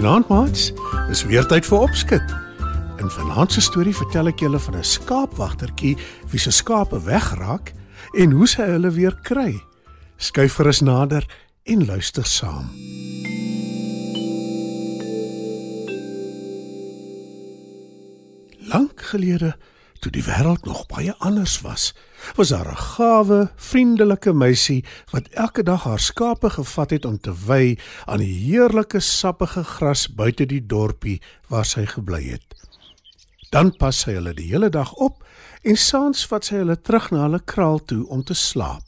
Goeienaand maats. Dis weer tyd vir opskud. In vanaand se storie vertel ek julle van 'n skaapwagtertjie wie se skape wegraak en hoe sy hulle weer kry. Skyf gerus nader en luister saam. Lank gelede, toe die wêreld nog baie anders was, was daar 'n gawe, vriendelike meisie wat elke dag haar skape gevat het om te wy aan die heerlike sappige gras buite die dorpie waar sy gebly het. Dan pas sy hulle die hele dag op en saans vat sy hulle terug na hulle kraal toe om te slaap.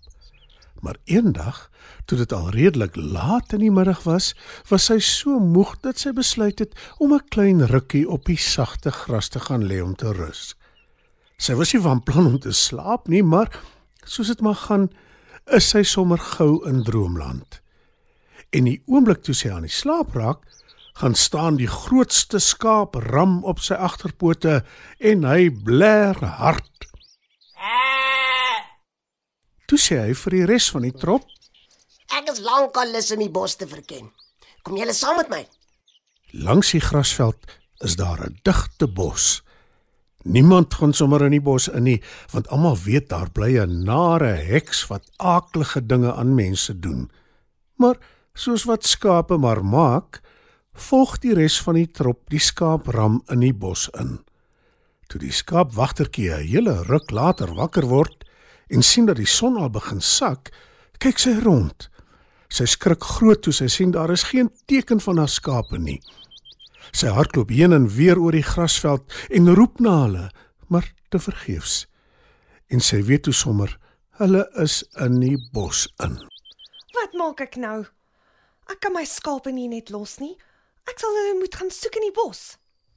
Maar eendag, toe dit al redelik laat in die middag was, was sy so moeg dat sy besluit het om 'n klein rukkie op die sagte gras te gaan lê om te rus. Sy was nie van plan om te slaap nie, maar soos dit maar gaan, is sy sommer gou in droomland. En die oomblik toe sy aan die slaap raak, gaan staan die grootste skaap ram op sy agterpote en hy bler hard. Toe sê hy vir die res van die trop, Ek is lankal lus om die bos te verken. Kom julle saam met my? langs die grasveld is daar 'n digte bos. Niemand gaan sommer in die bos in nie, want almal weet daar bly 'n nare heks wat aaklige dinge aan mense doen. Maar soos wat skape maar maak, volg die res van die trop die skaapram in die bos in. Toe die skaapwagtertjie 'n hele ruk later wakker word en sien dat die son al begin sak, kyk sy rond. Sy skrik groot toe sy sien daar is geen teken van haar skape nie. Sy hardloop heen en weer oor die grasveld en roep na hulle, maar te vergeefs. En sy weet toe sommer hulle is in die bos in. Wat maak ek nou? Ek kan my skape nie net los nie. Ek sal hulle moet gaan soek in die bos.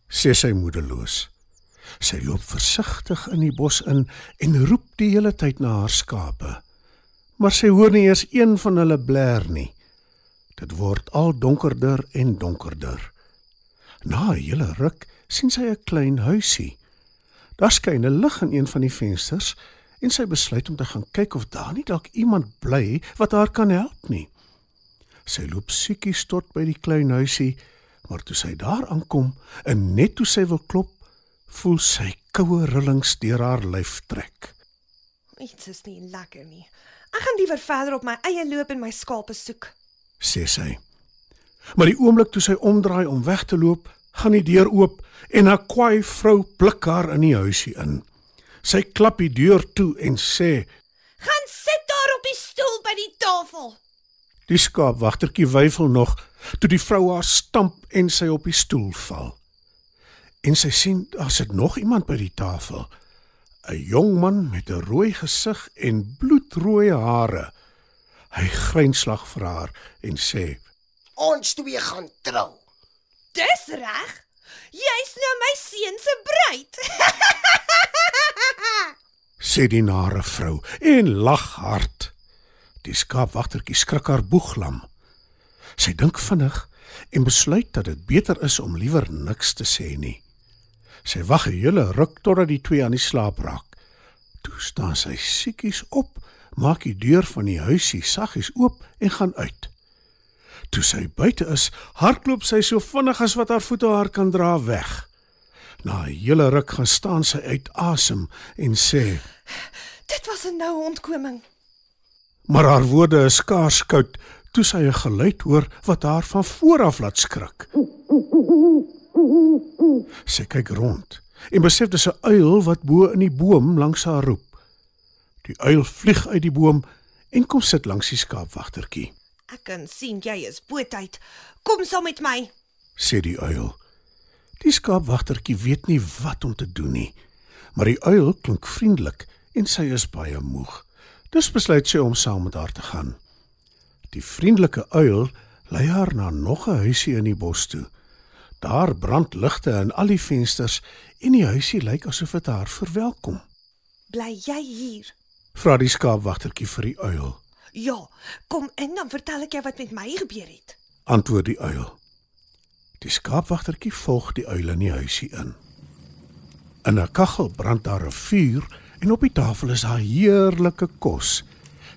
sê sy moedeloos. Sy loop versigtig in die bos in en roep die hele tyd na haar skape. Maar sy hoor nie eens een van hulle bler nie. Dit word al donkerder en donkerder. Na 'n hele ruk sien sy 'n klein huisie. Daar skyn 'n lig in een van die vensters en sy besluit om te gaan kyk of daar nie dalk iemand bly wat haar kan help nie. Sy loop siekies tot by die klein huisie, maar toe sy daar aankom en net toe sy wil klop, voel sy koue rillings deur haar lyf trek. Dit is nie lekker nie. Ek gaan liewer verder op my eie loop en my skape soek. sê sy. Maar die oomblik toe sy omdraai om weg te loop, gaan die deur oop en 'n kwaai vrou blik haar in die huisie in. Sy klap die deur toe en sê: Gaan sit daar op die stoel by die tafel. "Die skaapwagtertjie weifel nog toe die vrou haar stamp en sy op die stoel val. En sy sien daar sit nog iemand by die tafel. 'n Jong man met 'n rooi gesig en bloedrooi hare. Hy grynslag vir haar en sê: Ons twee gaan trou. Dis reg. Jy's nou my seun se bruid. sê die nare vrou en lag hard. Die skaapwagtertjie skrik haar boeglam. Sy dink vinnig en besluit dat dit beter is om liewer niks te sê nie. Sy wag 'n hele ruk totdat die twee aan die slaap raak. Toe staan sy siekies op, maak die deur van die huisie saggies oop en gaan uit. Toe sy buite is, hardloop sy so vinnig as wat haar voete haar kan dra weg. Na 'n hele ruk gaan staan sy uit asem en sê: Dit was 'n noue ontkoming. Maar haar woorde is skaars koud toe sy 'n geluid hoor wat haar van voor af laat skrik. Sy kyk rond en besef dis 'n uil wat bo in die boom langs haar roep. Die uil vlieg uit die boom en kom sit langs die skaapwagtertjie, Ek kan sien jy is boetheid. Kom saam met my. sê die uil. Die skaapwagtertjie weet nie wat om te doen nie, maar die uil klink vriendelik en sy is baie moeg. Dus besluit sy om saam met haar te gaan. Die vriendelike uil lei haar na nog 'n huisie in die bos toe. Daar brand ligte in al die vensters en die huisie lyk asof dit haar verwelkom. Bly jy hier? Vra die skaapwagtertjie vir die uil. Ja, kom in dan vertel ek jou wat met my gebeur het. Antwoord die uil. Die skaapwagtertjie volg die uil in die huisie in. In 'n kaggel brand daar 'n vuur en op die tafel is daar heerlike kos.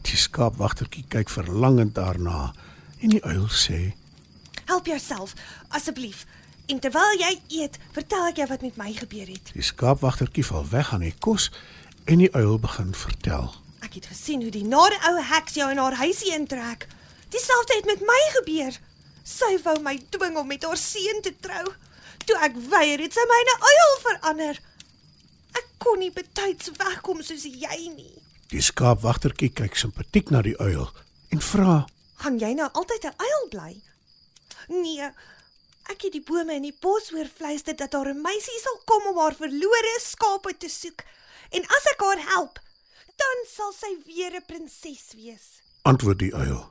Die skaapwagtertjie kyk verlangend daarna en die uil sê: Help jouself asseblief. En terwyl jy eet, vertel ek jou wat met my gebeur het. Die skaapwagtertjie val weg aan die kos en die uil begin vertel. Ek het gesien hoe die nare ou heks jou in haar huisie intrek. Dieselfde het met my gebeur. Sy wou my dwing om met haar seun te trou. Toe ek weier, het sy my in 'n uil verander. Ek kon nie betyds wegkom soos jy nie. Die skaapwagtertjie kyk simpatiek na die uil en vra: Gaan jy nou altyd 'n uil bly? Nee. Ek het die bome in die bos hoor fluister dat daar 'n meisie sal kom om haar verlore skape te soek. En as ek haar help, dan sal sy weer 'n prinses wees. Antwoord die uil.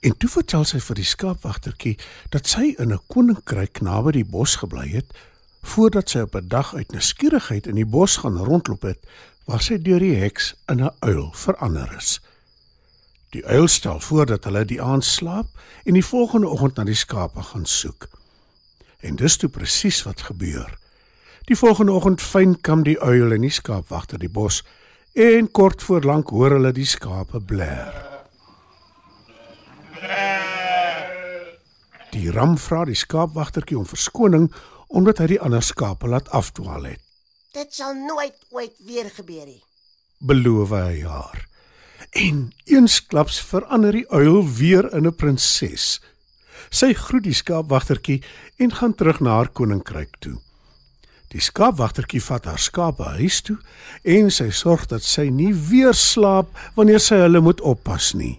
En toe vertel sy vir die skaapwagtertjie dat sy in 'n koninkryk naby die bos gebly het voordat sy op 'n dag uit nuuskierigheid in die bos gaan rondloop het waar sy deur die heks in 'n uil verander is. Die uil stel voor dat hulle die aand slaap en die volgende oggend na die skape gaan soek. En dis toe presies wat gebeur. Die volgende oggend fyn kam die uil en die skaapwagter die bos en kort voor lank hoor hulle die skape bler. Die ram vra die skaapwagtertjie om verskoning omdat hy die ander skape laat afdwaal het. Dit sal nooit ooit weer gebeur nie. Beloof hy haar. En eensklaps verander die uil weer in 'n prinses. Sy groet die skaapwagtertjie en gaan terug na haar koninkryk toe. Die skaapwagtertjie vat haar skape huis toe en sy sorg dat sy nie weer slaap wanneer sy hulle moet oppas nie.